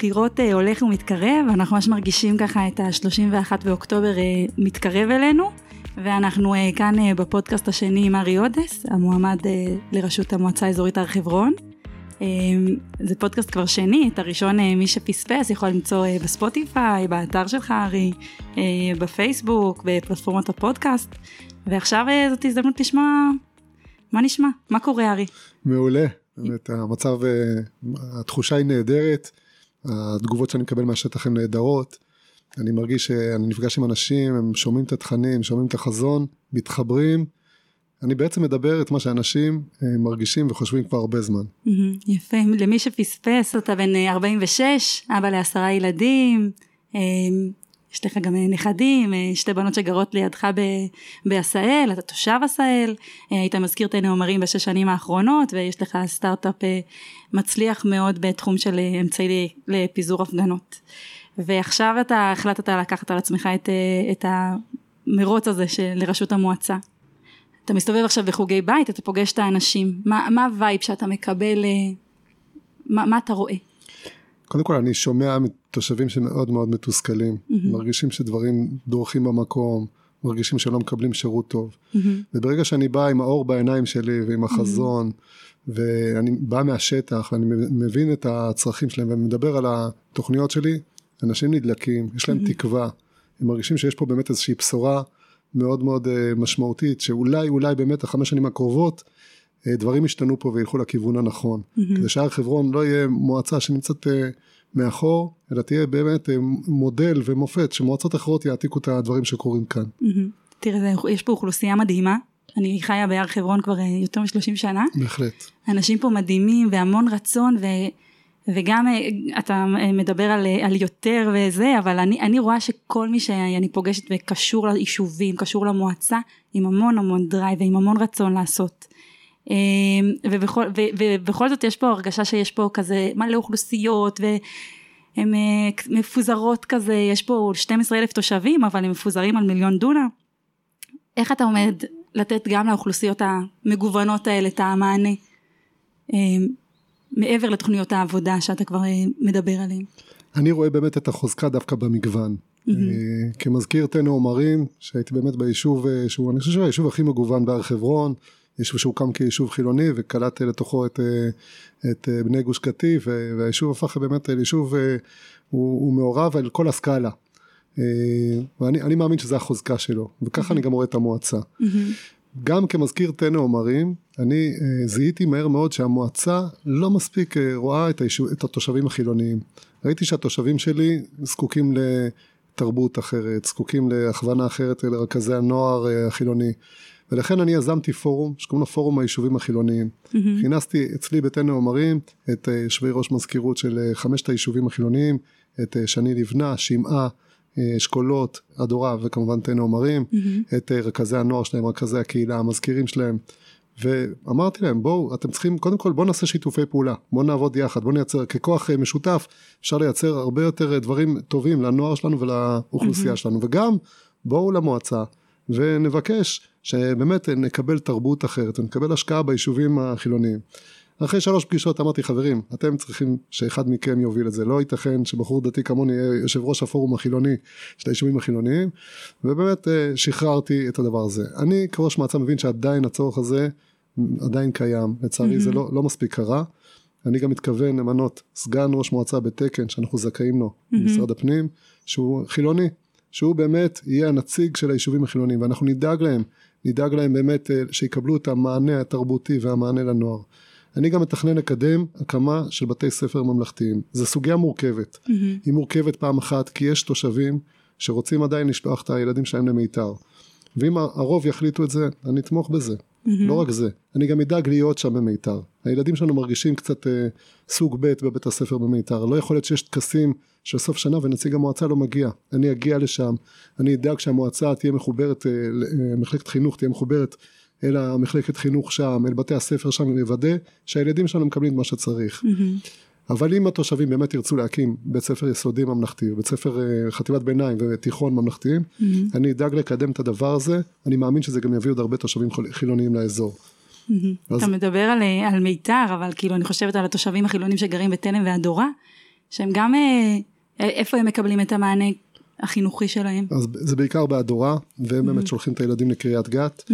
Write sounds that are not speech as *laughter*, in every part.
הבחירות אה, הולך ומתקרב, אנחנו ממש מרגישים ככה את ה-31 באוקטובר אה, מתקרב אלינו, ואנחנו אה, כאן בפודקאסט השני עם ארי אודס, המועמד לראשות המועצה האזורית הר חברון. זה פודקאסט כבר שני, את הראשון מי שפספס יכול למצוא בספוטיפיי, באתר שלך ארי, בפייסבוק, בפלטפורמות הפודקאסט, ועכשיו זאת הזדמנות לשמוע מה נשמע, מה קורה ארי? מעולה, באמת המצב, התחושה היא נהדרת, התגובות שאני מקבל מהשטח הן נהדרות, אני מרגיש שאני נפגש עם אנשים, הם שומעים את התכנים, שומעים את החזון, מתחברים, אני בעצם מדבר את מה שאנשים אה, מרגישים וחושבים כבר הרבה זמן. יפה, למי שפספס, אתה בן 46, אבא לעשרה ילדים, אה, יש לך גם נכדים, שתי בנות שגרות לידך בעשהאל, אתה תושב עשהאל, היית מזכיר את הנאמרים בשש שנים האחרונות ויש לך סטארט-אפ מצליח מאוד בתחום של אמצעי לפיזור הפגנות. ועכשיו אתה החלטת לקחת על עצמך את, את המרוץ הזה לראשות המועצה. אתה מסתובב עכשיו בחוגי בית, אתה פוגש את האנשים, מה, מה ה vibe שאתה מקבל, מה, מה אתה רואה? קודם כל אני שומע מתושבים שמאוד מאוד מתוסכלים, mm-hmm. מרגישים שדברים דורכים במקום, מרגישים שלא מקבלים שירות טוב. Mm-hmm. וברגע שאני בא עם האור בעיניים שלי ועם החזון, mm-hmm. ואני בא מהשטח ואני מבין את הצרכים שלהם ומדבר על התוכניות שלי, אנשים נדלקים, יש להם mm-hmm. תקווה, הם מרגישים שיש פה באמת איזושהי בשורה מאוד מאוד uh, משמעותית, שאולי אולי באמת החמש שנים הקרובות דברים ישתנו פה וילכו לכיוון הנכון. Mm-hmm. כדי שהר חברון לא יהיה מועצה שנמצאת uh, מאחור, אלא תהיה באמת uh, מודל ומופת שמועצות אחרות יעתיקו את הדברים שקורים כאן. Mm-hmm. תראה, יש פה אוכלוסייה מדהימה. אני חיה בהר חברון כבר יותר מ-30 שנה. בהחלט. אנשים פה מדהימים והמון רצון ו... וגם אתה מדבר על, על יותר וזה, אבל אני, אני רואה שכל מי שאני פוגשת וקשור ליישובים, קשור למועצה, עם המון המון drive ועם המון רצון לעשות. ובכל, ו, ובכל זאת יש פה הרגשה שיש פה כזה מלא אוכלוסיות והן מפוזרות כזה, יש פה 12 אלף תושבים אבל הם מפוזרים על מיליון דונם. איך אתה עומד לתת גם לאוכלוסיות המגוונות האלה את המענה? מעבר לתוכניות העבודה שאתה כבר מדבר עליהן? אני רואה באמת את החוזקה דווקא במגוון. Mm-hmm. כמזכיר תנו עומרים, שהייתי באמת ביישוב שהוא, אני חושב שהוא היישוב הכי מגוון בהר חברון, יישוב שהוקם כיישוב חילוני וקלט לתוכו את, את בני גוש קטיף, והיישוב הפך באמת ליישוב, הוא, הוא מעורב על כל הסקאלה. ואני מאמין שזה החוזקה שלו, וככה. אני גם רואה את המועצה. גם כמזכיר תנא עומרים, אני אה, זיהיתי מהר מאוד שהמועצה לא מספיק אה, רואה את, הישוב, את התושבים החילוניים. ראיתי שהתושבים שלי זקוקים לתרבות אחרת, זקוקים להכוונה אחרת לרכזי הנוער אה, החילוני. ולכן אני יזמתי פורום שקוראים לו פורום היישובים החילוניים. Mm-hmm. כינסתי אצלי בתנא עומרים את יושבי ראש מזכירות של חמשת היישובים החילוניים, את שני לבנה, שמעה, אשכולות, אדורה וכמובן תן עומרים, mm-hmm. את רכזי הנוער שלהם, רכזי הקהילה, המזכירים שלהם. ואמרתי להם בואו אתם צריכים קודם כל בואו נעשה שיתופי פעולה בואו נעבוד יחד בואו נייצר ככוח משותף אפשר לייצר הרבה יותר דברים טובים לנוער שלנו ולאוכלוסייה mm-hmm. שלנו וגם בואו למועצה ונבקש שבאמת נקבל תרבות אחרת ונקבל השקעה ביישובים החילוניים. אחרי שלוש פגישות אמרתי חברים אתם צריכים שאחד מכם יוביל את זה. לא ייתכן שבחור דתי כמוני יהיה יושב ראש הפורום החילוני של היישובים החילוניים. ובאמת אה, שחררתי את הדבר הזה. אני כראש מועצה מבין שעדיין הצורך הזה עדיין קיים. לצערי mm-hmm. זה לא, לא מספיק קרה. אני גם מתכוון למנות סגן ראש מועצה בתקן שאנחנו זכאים לו mm-hmm. במשרד הפנים שהוא חילוני שהוא באמת יהיה הנציג של היישובים החילוניים ואנחנו נדאג להם נדאג להם באמת אה, שיקבלו את המענה התרבותי והמענה לנוער אני גם מתכנן לקדם הקמה של בתי ספר ממלכתיים. זו סוגיה מורכבת. Mm-hmm. היא מורכבת פעם אחת כי יש תושבים שרוצים עדיין לשלוח את הילדים שלהם למיתר. ואם הרוב יחליטו את זה, אני אתמוך בזה. Mm-hmm. לא רק זה, אני גם אדאג להיות שם במיתר. הילדים שלנו מרגישים קצת אה, סוג ב' בבית הספר במיתר. לא יכול להיות שיש טקסים של סוף שנה ונציג המועצה לא מגיע. אני אגיע לשם, אני אדאג שהמועצה תהיה מחוברת, אה, אה, מחלקת חינוך תהיה מחוברת אל המחלקת חינוך שם, אל בתי הספר שם, ולוודא שהילדים שלנו מקבלים את מה שצריך. Mm-hmm. אבל אם התושבים באמת ירצו להקים בית ספר יסודי ממלכתי, בית ספר אה, חטיבת ביניים ותיכון ממלכתיים, mm-hmm. אני אדאג לקדם את הדבר הזה, אני מאמין שזה גם יביא עוד הרבה תושבים חילוניים לאזור. Mm-hmm. אז... אתה מדבר על, על מיתר, אבל כאילו אני חושבת על התושבים החילונים שגרים בתלם והדורה, שהם גם, אה, איפה הם מקבלים את המענה החינוכי שלהם? אז זה בעיקר בהדורה, והם באמת שולחים את הילדים לקריית גת.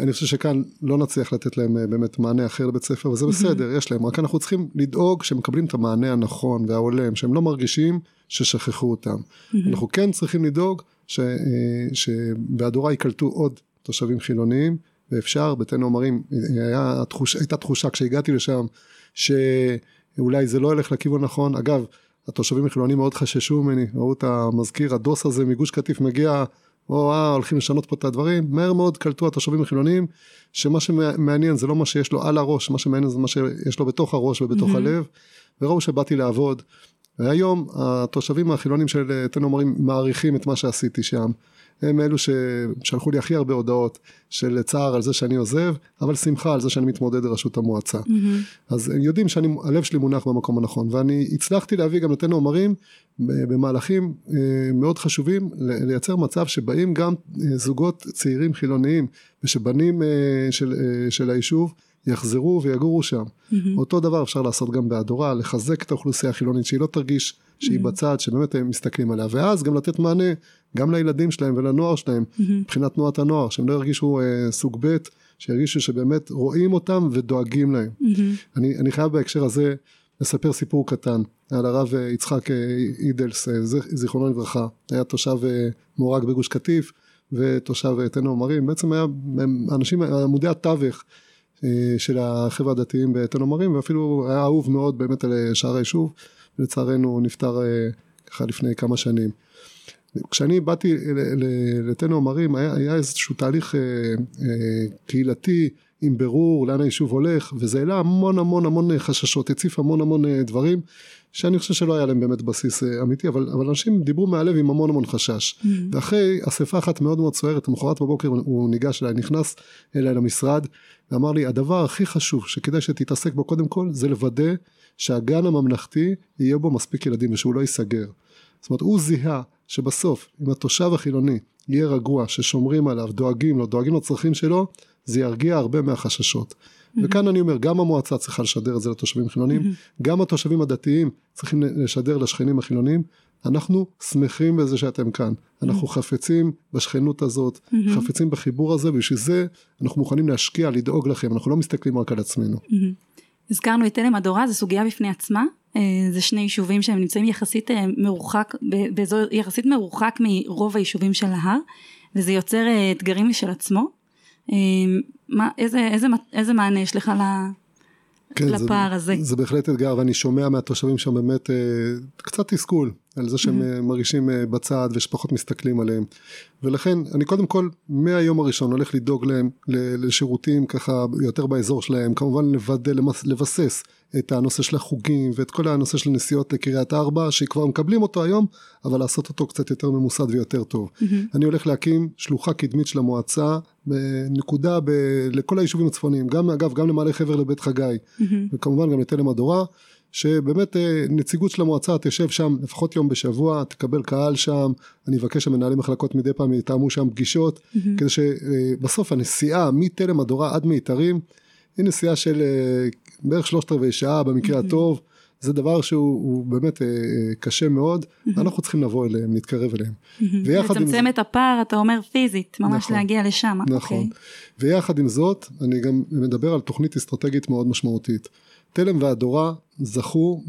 אני חושב שכאן לא נצליח לתת להם באמת מענה אחר לבית ספר, וזה בסדר, יש להם, רק אנחנו צריכים לדאוג שהם מקבלים את המענה הנכון וההולם, שהם לא מרגישים ששכחו אותם. אנחנו כן צריכים לדאוג ש, שבהדורה ייקלטו עוד תושבים חילוניים, ואפשר, בתינו אומרים, היה תחוש, הייתה תחושה כשהגעתי לשם, שאולי זה לא ילך לכיוון נכון. אגב, התושבים החילונים מאוד חששו ממני, ראו את המזכיר, הדוס הזה מגוש קטיף מגיע, או אה, הולכים לשנות פה את הדברים, מהר מאוד קלטו התושבים החילונים, שמה שמעניין זה לא מה שיש לו על הראש, מה שמעניין זה מה שיש לו בתוך הראש ובתוך mm-hmm. הלב, וראו שבאתי לעבוד. והיום התושבים החילונים של תן אומרים מעריכים את מה שעשיתי שם. הם אלו ששלחו לי הכי הרבה הודעות של צער על זה שאני עוזב, אבל שמחה על זה שאני מתמודד לראשות המועצה. Mm-hmm. אז הם יודעים שהלב שלי מונח במקום הנכון, ואני הצלחתי להביא גם לתן אומרים במהלכים אה, מאוד חשובים לייצר מצב שבאים גם אה, זוגות צעירים חילוניים ושבנים אה, של, של היישוב יחזרו ויגורו שם. Mm-hmm. אותו דבר אפשר לעשות גם בהדורה, לחזק את האוכלוסייה החילונית, שהיא לא תרגיש שהיא mm-hmm. בצד, שבאמת הם מסתכלים עליה, ואז גם לתת מענה גם לילדים שלהם ולנוער שלהם, mm-hmm. מבחינת תנועת הנוער, שהם לא ירגישו אה, סוג ב', שירגישו שבאמת רואים אותם ודואגים להם. Mm-hmm. אני, אני חייב בהקשר הזה לספר סיפור קטן על הרב אה, יצחק אה, אידלס, אה, זיכרונו לברכה, היה תושב מורג בגוש קטיף ותושב תן עומרים, בעצם היה אנשים, עמודי התווך של החבר'ה הדתיים בתל עומרים, ואפילו היה אהוב מאוד באמת על שער היישוב, ולצערנו נפטר ככה לפני כמה שנים. כשאני באתי לתן עומרים היה, היה איזשהו תהליך אה, אה, קהילתי עם ברור לאן היישוב הולך וזה העלה המון המון המון חששות, הציף המון המון אה, דברים שאני חושב שלא היה להם באמת בסיס אה, אמיתי אבל, אבל אנשים דיברו מהלב עם המון המון חשש mm-hmm. ואחרי אספה אחת מאוד מאוד סוערת למחרת בבוקר הוא ניגש אליי נכנס אליי למשרד ואמר לי הדבר הכי חשוב שכדאי שתתעסק בו קודם כל זה לוודא שהגן הממלכתי יהיה בו מספיק ילדים ושהוא לא ייסגר זאת אומרת הוא זיהה שבסוף אם התושב החילוני יהיה רגוע ששומרים עליו דואגים לו דואגים לצרכים שלו זה ירגיע הרבה מהחששות mm-hmm. וכאן אני אומר גם המועצה צריכה לשדר את זה לתושבים חילונים mm-hmm. גם התושבים הדתיים צריכים לשדר לשכנים החילונים אנחנו שמחים בזה שאתם כאן אנחנו mm-hmm. חפצים בשכנות הזאת mm-hmm. חפצים בחיבור הזה ובשביל זה אנחנו מוכנים להשקיע לדאוג לכם אנחנו לא מסתכלים רק על עצמנו. Mm-hmm. הזכרנו את תלם הדורה זו סוגיה בפני עצמה זה שני יישובים שהם נמצאים יחסית אה, מרוחק, באזור יחסית מרוחק מרוב היישובים של ההר, וזה יוצר אה, אתגרים משל עצמו. מה, איזה, איזה, איזה מענה יש לך כן, לפער זה, הזה? זה בהחלט אתגר, ואני שומע מהתושבים שם באמת קצת תסכול על זה שהם mm-hmm. מרגישים בצד ושפחות מסתכלים עליהם. ולכן אני קודם כל מהיום הראשון הולך לדאוג להם לשירותים ככה יותר באזור שלהם, כמובן לוודא, לבסס את הנושא של החוגים ואת כל הנושא של נסיעות לקריית ארבע שכבר מקבלים אותו היום אבל לעשות אותו קצת יותר ממוסד ויותר טוב. Mm-hmm. אני הולך להקים שלוחה קדמית של המועצה בנקודה ב- לכל היישובים הצפוניים גם אגב גם למעלה חבר לבית חגי mm-hmm. וכמובן גם לתלם הדורה שבאמת אה, נציגות של המועצה תשב שם לפחות יום בשבוע, תקבל קהל שם, אני אבקש שמנהלי מחלקות מדי פעם יתאמו שם פגישות, mm-hmm. כדי שבסוף הנסיעה מתלם הדורה עד מיתרים היא נסיעה של אה, בערך שלושת רבעי שעה במקרה mm-hmm. הטוב, זה דבר שהוא באמת אה, קשה מאוד, mm-hmm. אנחנו צריכים לבוא אליהם, להתקרב אליהם. Mm-hmm. לצמצם עם... את הפער, אתה אומר פיזית, ממש נכון, להגיע לשם. נכון, okay. אוקיי. ויחד עם זאת, אני גם מדבר על תוכנית אסטרטגית מאוד משמעותית. תלם והדורה זכו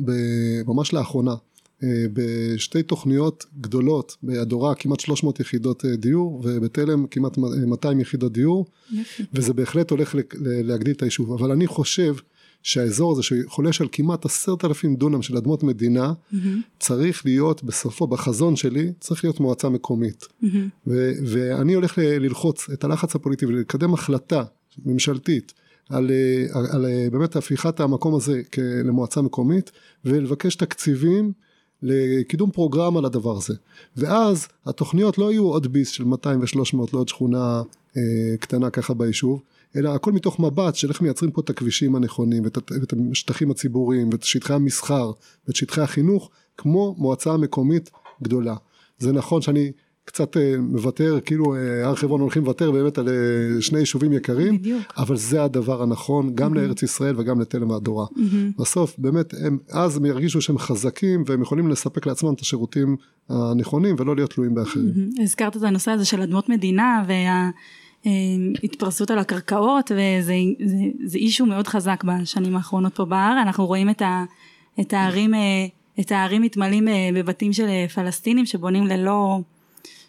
ממש לאחרונה אה, בשתי תוכניות גדולות, בהדורה כמעט 300 יחידות אה, דיור ובתלם כמעט 200 יחידות דיור, יפה. וזה בהחלט הולך להגדיל את היישוב, אבל אני חושב שהאזור הזה שחולש על כמעט עשרת אלפים דונם של אדמות מדינה, mm-hmm. צריך להיות בסופו, בחזון שלי, צריך להיות מועצה מקומית. Mm-hmm. ו- ואני הולך ללחוץ את הלחץ הפוליטי ולקדם החלטה ממשלתית על, על, על באמת הפיכת המקום הזה למועצה מקומית ולבקש תקציבים לקידום פרוגרמה לדבר הזה. ואז התוכניות לא יהיו עוד ביס של 200 ו-300 לעוד שכונה אה, קטנה ככה ביישוב, אלא הכל מתוך מבט של איך מייצרים פה את הכבישים הנכונים ואת, ואת השטחים הציבוריים ואת שטחי המסחר ואת שטחי החינוך כמו מועצה מקומית גדולה. זה נכון שאני קצת אה, מוותר, כאילו אה, הר חברון הולכים לוותר באמת על אה, שני יישובים יקרים, בדיוק. אבל זה הדבר הנכון גם לארץ ישראל וגם לתלם והדורה. בסוף באמת הם אז הם ירגישו שהם חזקים והם יכולים לספק לעצמם את השירותים הנכונים ולא להיות תלויים באחרים. הזכרת את הנושא הזה של אדמות מדינה וההתפרסות על הקרקעות וזה זה, זה אישו מאוד חזק בשנים האחרונות פה בהר, אנחנו רואים את, ה, את הערים, את הערים מתמלאים בבתים של פלסטינים שבונים ללא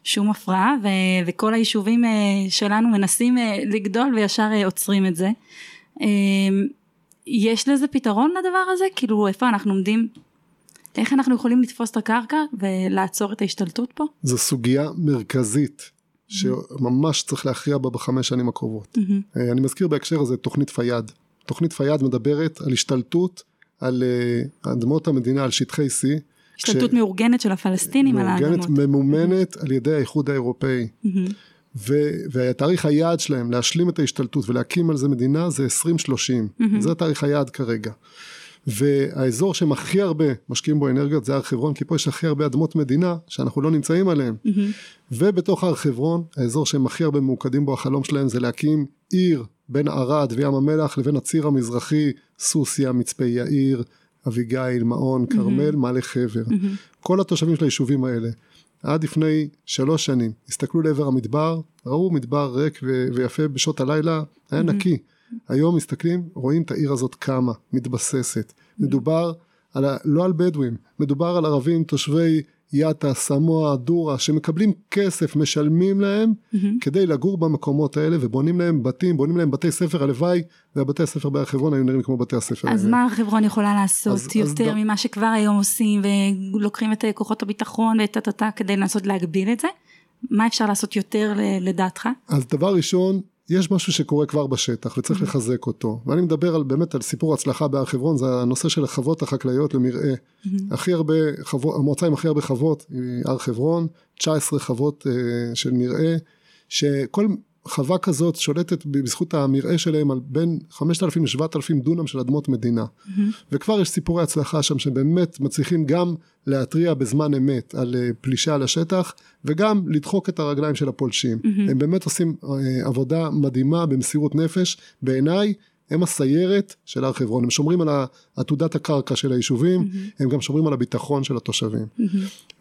שום הפרעה ו, וכל היישובים שלנו מנסים לגדול וישר עוצרים את זה. יש לזה פתרון לדבר הזה? כאילו איפה אנחנו עומדים? איך אנחנו יכולים לתפוס את הקרקע ולעצור את ההשתלטות פה? זו סוגיה מרכזית שממש צריך להכריע בה בחמש שנים הקרובות. Mm-hmm. אני מזכיר בהקשר הזה תוכנית פיאד. תוכנית פיאד מדברת על השתלטות על אדמות המדינה, על שטחי C. השתלטות כש... מאורגנת של הפלסטינים על האדמות. מאורגנת, ממומנת mm-hmm. על ידי האיחוד האירופאי. ו- והתאריך היעד שלהם להשלים את ההשתלטות ולהקים על זה מדינה זה 2030. Mm-hmm. זה התאריך היעד כרגע. והאזור שהם הכי הרבה משקיעים בו אנרגיות זה הר חברון, כי פה יש הכי הרבה אדמות מדינה שאנחנו לא נמצאים עליהן. Mm-hmm. ובתוך הר חברון, האזור שהם הכי הרבה ממוקדים בו, החלום שלהם זה להקים עיר בין ערד וים המלח לבין הציר המזרחי, סוסיא, מצפה יאיר, אביגיל, מעון, כרמל, mm-hmm. מעלה חבר. Mm-hmm. כל התושבים של היישובים האלה, עד לפני שלוש שנים, הסתכלו לעבר המדבר, ראו מדבר ריק ו- ויפה בשעות הלילה, היה mm-hmm. נקי. היום מסתכלים, רואים את העיר הזאת קמה, מתבססת. מדובר על, לא על בדואים, מדובר על ערבים תושבי יאטה, סמואה, דורה, שמקבלים כסף, משלמים להם mm-hmm. כדי לגור במקומות האלה ובונים להם בתים, בונים להם בתי ספר, הלוואי והבתי הספר בהר חברון היו נראים כמו בתי הספר אז האלה. מה הר חברון יכולה לעשות אז, יותר אז ממה ד... שכבר היום עושים ולוקחים את כוחות הביטחון ואת הטאטה כדי לנסות להגביל את זה? מה אפשר לעשות יותר לדעתך? אז דבר ראשון, יש משהו שקורה כבר בשטח וצריך mm-hmm. לחזק אותו ואני מדבר על באמת על סיפור הצלחה בהר חברון זה הנושא של החוות החקלאיות למרעה mm-hmm. הכי הרבה חוות המועצה עם הכי הרבה חוות היא הר חברון 19 חוות uh, של מרעה שכל חווה כזאת שולטת בזכות המרעה שלהם על בין 5,000 ל-7,000 דונם של אדמות מדינה. Mm-hmm. וכבר יש סיפורי הצלחה שם שבאמת מצליחים גם להתריע בזמן אמת על אה, פלישה לשטח וגם לדחוק את הרגליים של הפולשים. Mm-hmm. הם באמת עושים אה, עבודה מדהימה במסירות נפש. בעיניי הם הסיירת של הר חברון, הם שומרים על עתודת הקרקע של היישובים, mm-hmm. הם גם שומרים על הביטחון של התושבים. Mm-hmm.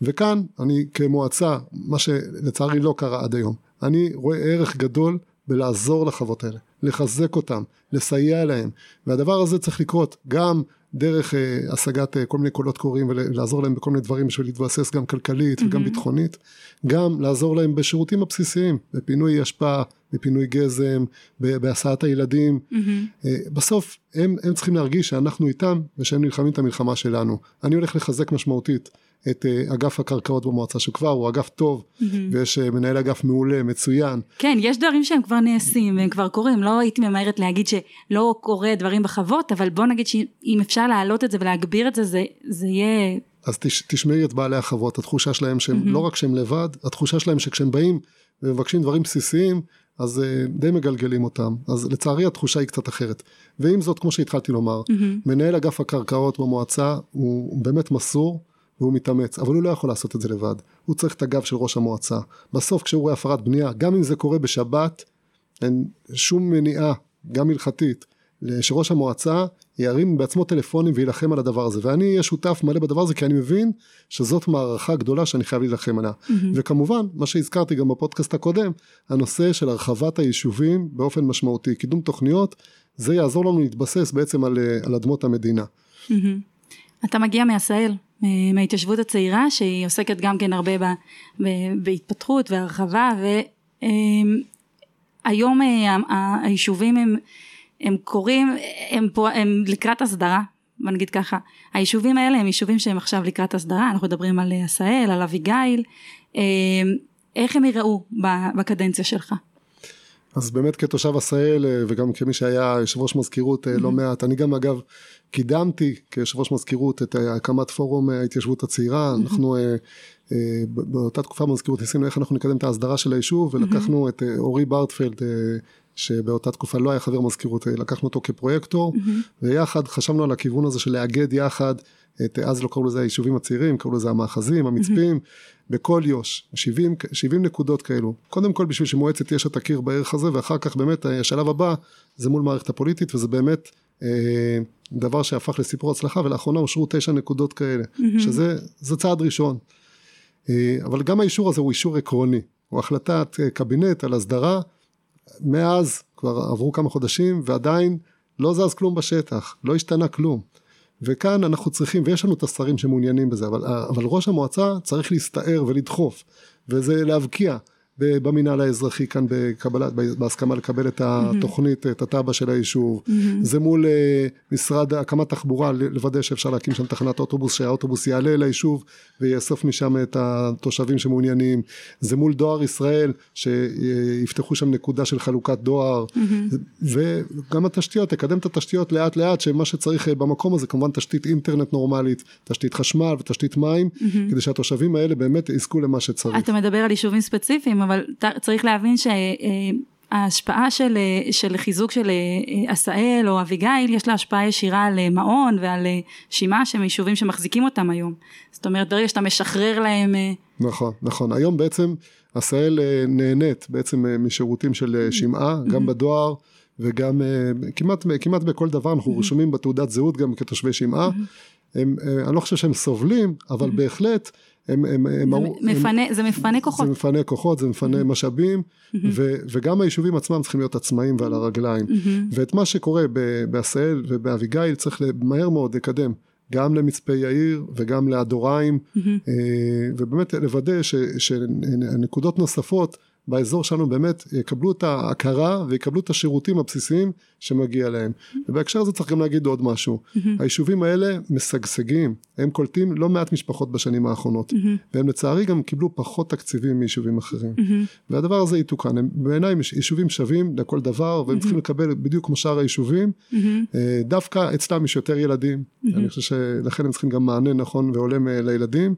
וכאן אני כמועצה, מה שלצערי לא קרה עד היום, אני רואה ערך גדול בלעזור לחוות האלה, לחזק אותם, לסייע להם, והדבר הזה צריך לקרות גם דרך uh, השגת uh, כל מיני קולות קוראים ולעזור להם בכל מיני דברים בשביל להתבסס גם כלכלית mm-hmm. וגם ביטחונית, גם לעזור להם בשירותים הבסיסיים, בפינוי אשפה, בפינוי גזם, בהסעת הילדים, mm-hmm. uh, בסוף הם, הם צריכים להרגיש שאנחנו איתם ושהם נלחמים את המלחמה שלנו, אני הולך לחזק משמעותית את אה, אגף הקרקעות במועצה שכבר הוא אגף טוב mm-hmm. ויש אה, מנהל אגף מעולה מצוין. כן יש דברים שהם כבר נעשים והם כבר קורים לא הייתי ממהרת להגיד שלא קורה דברים בחוות אבל בוא נגיד שאם אפשר להעלות את זה ולהגביר את זה זה, זה יהיה. אז תש, תשמעי את בעלי החוות התחושה שלהם שהם mm-hmm. לא רק שהם לבד התחושה שלהם שכשהם באים ומבקשים דברים בסיסיים אז uh, די מגלגלים אותם אז לצערי התחושה היא קצת אחרת ועם זאת כמו שהתחלתי לומר mm-hmm. מנהל אגף הקרקעות במועצה הוא באמת מסור והוא מתאמץ, אבל הוא לא יכול לעשות את זה לבד, הוא צריך את הגב של ראש המועצה. בסוף כשהוא רואה הפרת בנייה, גם אם זה קורה בשבת, אין שום מניעה, גם הלכתית, שראש המועצה ירים בעצמו טלפונים ויילחם על הדבר הזה. ואני אהיה שותף מלא בדבר הזה כי אני מבין שזאת מערכה גדולה שאני חייב להילחם עליה. Mm-hmm. וכמובן, מה שהזכרתי גם בפודקאסט הקודם, הנושא של הרחבת היישובים באופן משמעותי, קידום תוכניות, זה יעזור לנו להתבסס בעצם על, על אדמות המדינה. Mm-hmm. אתה מגיע מעשהאל, מההתיישבות הצעירה שהיא עוסקת גם כן הרבה ב, ב, בהתפתחות והרחבה והיום אה, היישובים הם, הם קורים הם, פה, הם לקראת הסדרה בוא נגיד ככה. היישובים האלה הם יישובים שהם עכשיו לקראת הסדרה אנחנו מדברים על עשהאל על אביגיל. איך הם יראו בקדנציה שלך אז באמת כתושב עשהאל אה, וגם כמי שהיה יושב ראש מזכירות mm-hmm. לא מעט, אני גם אגב קידמתי כיושב ראש מזכירות את הקמת פורום ההתיישבות הצעירה, mm-hmm. אנחנו באותה תקופה במזכירות ניסינו איך אנחנו נקדם את ההסדרה של היישוב ולקחנו. את אורי ברטפלד שבאותה תקופה לא היה חבר מזכירות, לקחנו אותו כפרויקטור. ויחד חשבנו על הכיוון הזה של לאגד יחד את, אז לא קראו לזה היישובים הצעירים, קראו לזה המאחזים, המצפים, בכל יו"ש, 70, 70 נקודות כאלו. קודם כל בשביל שמועצת יש"ע תכיר בערך הזה, ואחר כך באמת השלב הבא זה מול מערכת הפוליטית, וזה באמת אה, דבר שהפך לסיפור הצלחה, ולאחרונה אושרו תשע נקודות כאלה. שזה צעד ראשון. אה, אבל גם האישור הזה הוא אישור עקרוני, הוא החלטת אה, קבינט על הסדרה, מאז כבר עברו כמה חודשים ועדיין לא זז כלום בשטח, לא השתנה כלום. וכאן אנחנו צריכים, ויש לנו את השרים שמעוניינים בזה, אבל, אבל ראש המועצה צריך להסתער ולדחוף, וזה להבקיע. במינהל האזרחי כאן בקבלת, בהסכמה לקבל את התוכנית, את התב"ע של היישוב, זה מול אה, משרד הקמת תחבורה, לוודא שאפשר להקים שם תחנת אוטובוס, שהאוטובוס יעלה ליישוב ויאסוף משם את התושבים שמעוניינים, זה מול דואר ישראל, שיפתחו שם נקודה של חלוקת דואר, וגם התשתיות, תקדם את התשתיות לאט לאט, שמה שצריך אה, במקום הזה כמובן תשתית אינטרנט נורמלית, תשתית חשמל ותשתית מים, כדי שהתושבים האלה באמת יזכו למה שצריך. אתה מדבר על יישובים ספציפיים, אבל צריך להבין שההשפעה של, של חיזוק של אה, עשאל או אביגיל יש לה השפעה ישירה על אה, מעון ועל אה, שימה שהם יישובים שמחזיקים אותם היום. זאת אומרת ברגע שאתה משחרר להם... נכון, נכון. היום בעצם עשאל נהנית בעצם משירותים של שמעה, גם mm-hmm. בדואר. וגם כמעט, כמעט בכל דבר אנחנו mm-hmm. רשומים בתעודת זהות גם כתושבי שמעה. Mm-hmm. הם, אני לא חושב שהם סובלים, אבל. בהחלט הם, הם, הם, זה, הם, מפנה, הם, זה מפנה כוחות. זה מפנה כוחות, זה מפנה mm-hmm. משאבים, mm-hmm. ו, וגם היישובים עצמם צריכים להיות עצמאים ועל הרגליים. Mm-hmm. ואת מה שקורה בעשהאל ובאביגיל צריך מהר מאוד לקדם. גם למצפה יאיר וגם לאדוריים, mm-hmm. ובאמת לוודא שנקודות נוספות באזור שלנו באמת יקבלו את ההכרה ויקבלו את השירותים הבסיסיים שמגיע להם. ובהקשר הזה צריך גם להגיד עוד משהו. היישובים האלה משגשגים, הם קולטים לא מעט משפחות בשנים האחרונות, והם לצערי גם קיבלו פחות תקציבים מיישובים אחרים. והדבר הזה יתוקן, הם בעיניי יישובים שווים לכל דבר, והם צריכים לקבל בדיוק כמו שאר היישובים. אה, דווקא אצלם יש יותר ילדים, אני חושב שלכן הם צריכים גם מענה נכון והולם אה, לילדים.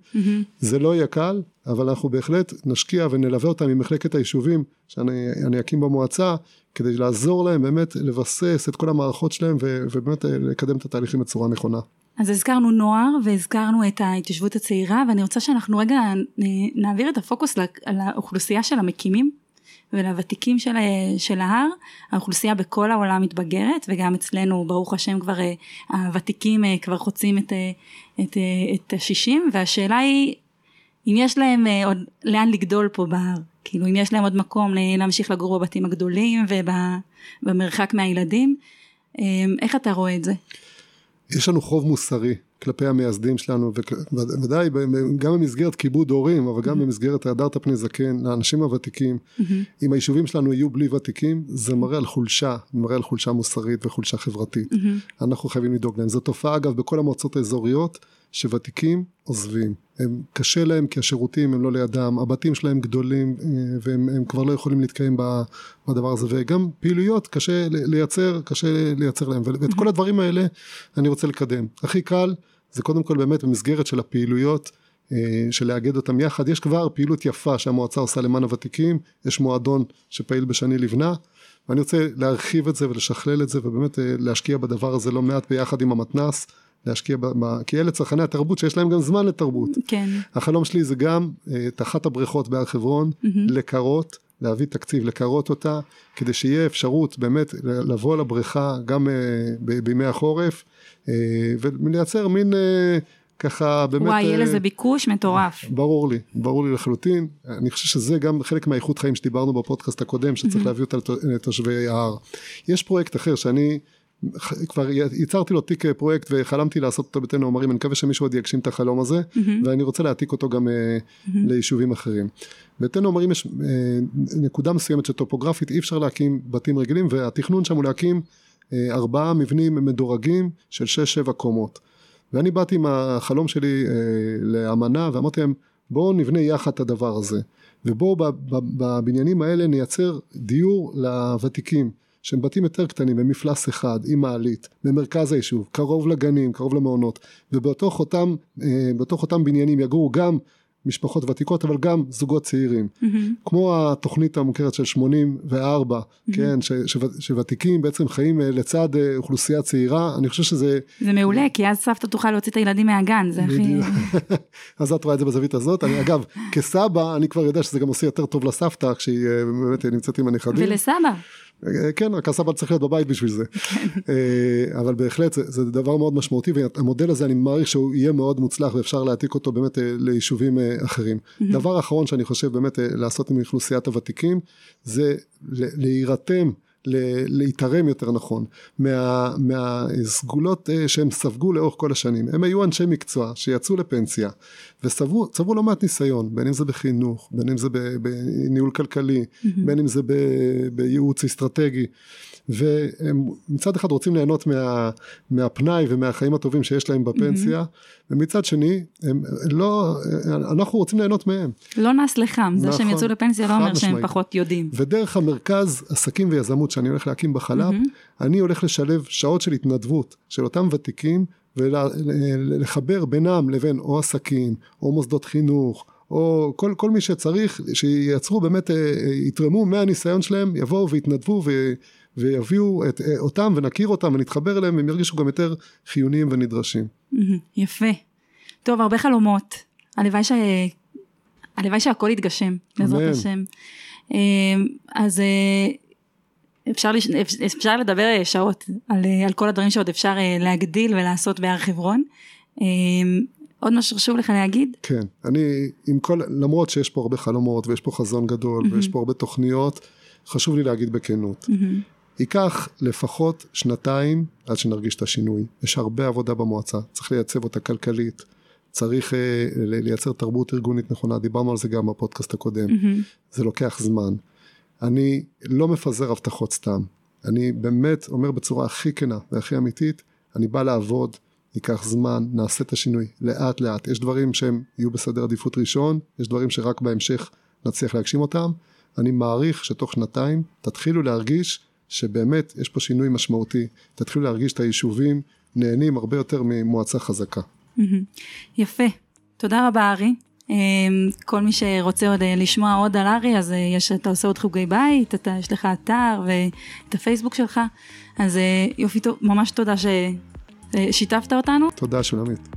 זה לא יהיה קל, אבל אנחנו בהחלט נשקיע ונלווה אותם עם מחלקת היישובים שאני אקים במועצה, כדי לעזור להם באמת לבסס את כל המערכות שלהם ובאמת אה, לקדם את התהליכים בצורה נכונה. אז הזכרנו נוער והזכרנו את ההתיישבות הצעירה ואני רוצה שאנחנו רגע נעביר את הפוקוס על האוכלוסייה של המקימים ולוותיקים של, של ההר, האוכלוסייה בכל העולם מתבגרת וגם אצלנו ברוך השם כבר אה, הוותיקים אה, כבר חוצים את, את, את השישים והשאלה היא אם יש להם עוד לאן לגדול פה בהר, כאילו אם יש להם עוד מקום להמשיך לגור בבתים הגדולים ובמרחק מהילדים, איך אתה רואה את זה? יש לנו חוב מוסרי כלפי המייסדים שלנו, וודאי גם במסגרת כיבוד הורים, אבל גם mm-hmm. במסגרת הידרת פני זקן, לאנשים הוותיקים, mm-hmm. אם היישובים שלנו יהיו בלי ותיקים, זה מראה על חולשה, מראה על חולשה מוסרית וחולשה חברתית. Mm-hmm. אנחנו חייבים לדאוג להם. זו תופעה אגב בכל המועצות האזוריות, שוותיקים עוזבים. הם קשה להם כי השירותים הם לא לידם, הבתים שלהם גדולים אה, והם כבר לא יכולים להתקיים בדבר הזה. וגם פעילויות קשה לייצר, קשה לייצר להם. ואת כל הדברים האלה אני רוצה לקדם. הכי קל זה קודם כל באמת במסגרת של הפעילויות אה, של לאגד אותם יחד, יש כבר פעילות יפה שהמועצה עושה למען הוותיקים, יש מועדון שפעיל בשני לבנה ואני רוצה להרחיב את זה ולשכלל את זה ובאמת אה, להשקיע בדבר הזה לא מעט ביחד עם המתנ"ס להשקיע, ב, כי אלה צרכני התרבות שיש להם גם זמן לתרבות. כן. החלום שלי זה גם אה, את אחת הבריכות בהר חברון, mm-hmm. לקרות, להביא תקציב, לקרות אותה, כדי שיהיה אפשרות באמת לבוא לבריכה גם uh, בימי החורף, uh, ולייצר מין... ככה באמת... וואי, יהיה לזה ביקוש מטורף. ברור לי, ברור לי לחלוטין. אני חושב שזה גם חלק מהאיכות חיים שדיברנו בפודקאסט הקודם, שצריך להביא אותה לתושבי ההר. יש פרויקט אחר שאני כבר ייצרתי לו תיק אה, פרויקט וחלמתי לעשות אותו בתן העומרים, אני מקווה שמישהו עוד יגשים את החלום הזה, mm-hmm. ואני רוצה להעתיק אותו גם mm-hmm. ליישובים אחרים. בתן העומרים יש אה, נקודה מסוימת שטופוגרפית אי אפשר להקים בתים רגילים, והתכנון שם הוא להקים ארבעה מבנים מדורגים של שש שבע קומות. ואני באתי עם החלום שלי לאמנה ואמרתי להם בואו נבנה יחד את הדבר הזה, ובואו בבניינים האלה נייצר דיור לוותיקים. שהם בתים יותר קטנים, במפלס אחד, עם מעלית, במרכז היישוב, קרוב לגנים, קרוב למעונות, ובתוך אותם, אה, אותם בניינים יגורו גם משפחות ותיקות, אבל גם זוגות צעירים. Mm-hmm. כמו התוכנית המוכרת של 84, mm-hmm. כן, ש, ש, שוותיקים בעצם חיים אה, לצד אה, אוכלוסייה צעירה, אני חושב שזה... זה מעולה, כי אז סבתא תוכל להוציא את הילדים מהגן, זה הכי... *laughs* אז את רואה את זה בזווית הזאת. אני, אגב, כסבא, אני כבר יודע שזה גם עושה יותר טוב לסבתא, כשהיא באמת נמצאת עם הנכדים. ולסבא. כן, רק הסבא צריך להיות בבית בשביל זה. כן. אה, אבל בהחלט זה, זה דבר מאוד משמעותי, והמודל הזה אני מעריך שהוא יהיה מאוד מוצלח ואפשר להעתיק אותו באמת אה, ליישובים אה, אחרים. דבר אחרון שאני חושב באמת לעשות עם אוכלוסיית הוותיקים, זה להירתם להתערם יותר נכון מה, מהסגולות אה, שהם ספגו לאורך כל השנים. הם היו אנשי מקצוע שיצאו לפנסיה וצברו לא מעט ניסיון, בין אם זה בחינוך, בין אם זה בניהול כלכלי. בין אם זה בייעוץ אסטרטגי. והם מצד אחד רוצים ליהנות מה, מהפנאי ומהחיים הטובים שיש להם בפנסיה, mm-hmm. ומצד שני, הם לא, אנחנו רוצים ליהנות מהם. לא נס לחם, זה נכון, שהם יצאו לפנסיה לא אומר שהם משמעית. פחות יודעים. ודרך המרכז עסקים ויזמות שאני הולך להקים בחל"פ, mm-hmm. אני הולך לשלב שעות של התנדבות של אותם ותיקים, ולחבר בינם לבין או עסקים, או מוסדות חינוך, או כל, כל מי שצריך, שייצרו באמת, אה, יתרמו מהניסיון שלהם, יבואו ויתנדבו ו... ויביאו את, אה, אותם ונכיר אותם ונתחבר אליהם, הם ירגישו גם יותר חיוניים ונדרשים. יפה. טוב, הרבה חלומות. הלוואי ש... הלוואי שהכל יתגשם, בעזרת השם. אז אפשר, לש... אפשר לדבר שעות על, על כל הדברים שעוד אפשר להגדיל ולעשות בהר חברון. עוד משהו חשוב לך להגיד? כן, אני עם כל, למרות שיש פה הרבה חלומות ויש פה חזון גדול mm-hmm. ויש פה הרבה תוכניות, חשוב לי להגיד בכנות. Mm-hmm. ייקח לפחות שנתיים עד שנרגיש את השינוי. יש הרבה עבודה במועצה, צריך לייצב אותה כלכלית, צריך uh, לייצר תרבות ארגונית נכונה, דיברנו על זה גם בפודקאסט הקודם, mm-hmm. זה לוקח זמן. אני לא מפזר הבטחות סתם, אני באמת אומר בצורה הכי כנה והכי אמיתית, אני בא לעבוד, ייקח זמן, נעשה את השינוי לאט לאט. יש דברים שהם יהיו בסדר עדיפות ראשון, יש דברים שרק בהמשך נצליח להגשים אותם. אני מעריך שתוך שנתיים תתחילו להרגיש שבאמת יש פה שינוי משמעותי. תתחילו להרגיש את היישובים נהנים הרבה יותר ממועצה חזקה. יפה. תודה רבה ארי. אמ, כל מי שרוצה עוד אה, לשמוע עוד על ארי, אז אה, יש, אתה עושה עוד חוגי בית, אתה, יש לך אתר ואת הפייסבוק שלך, אז אה, יופי, ממש תודה ש... שיתפת אותנו. תודה שולמית.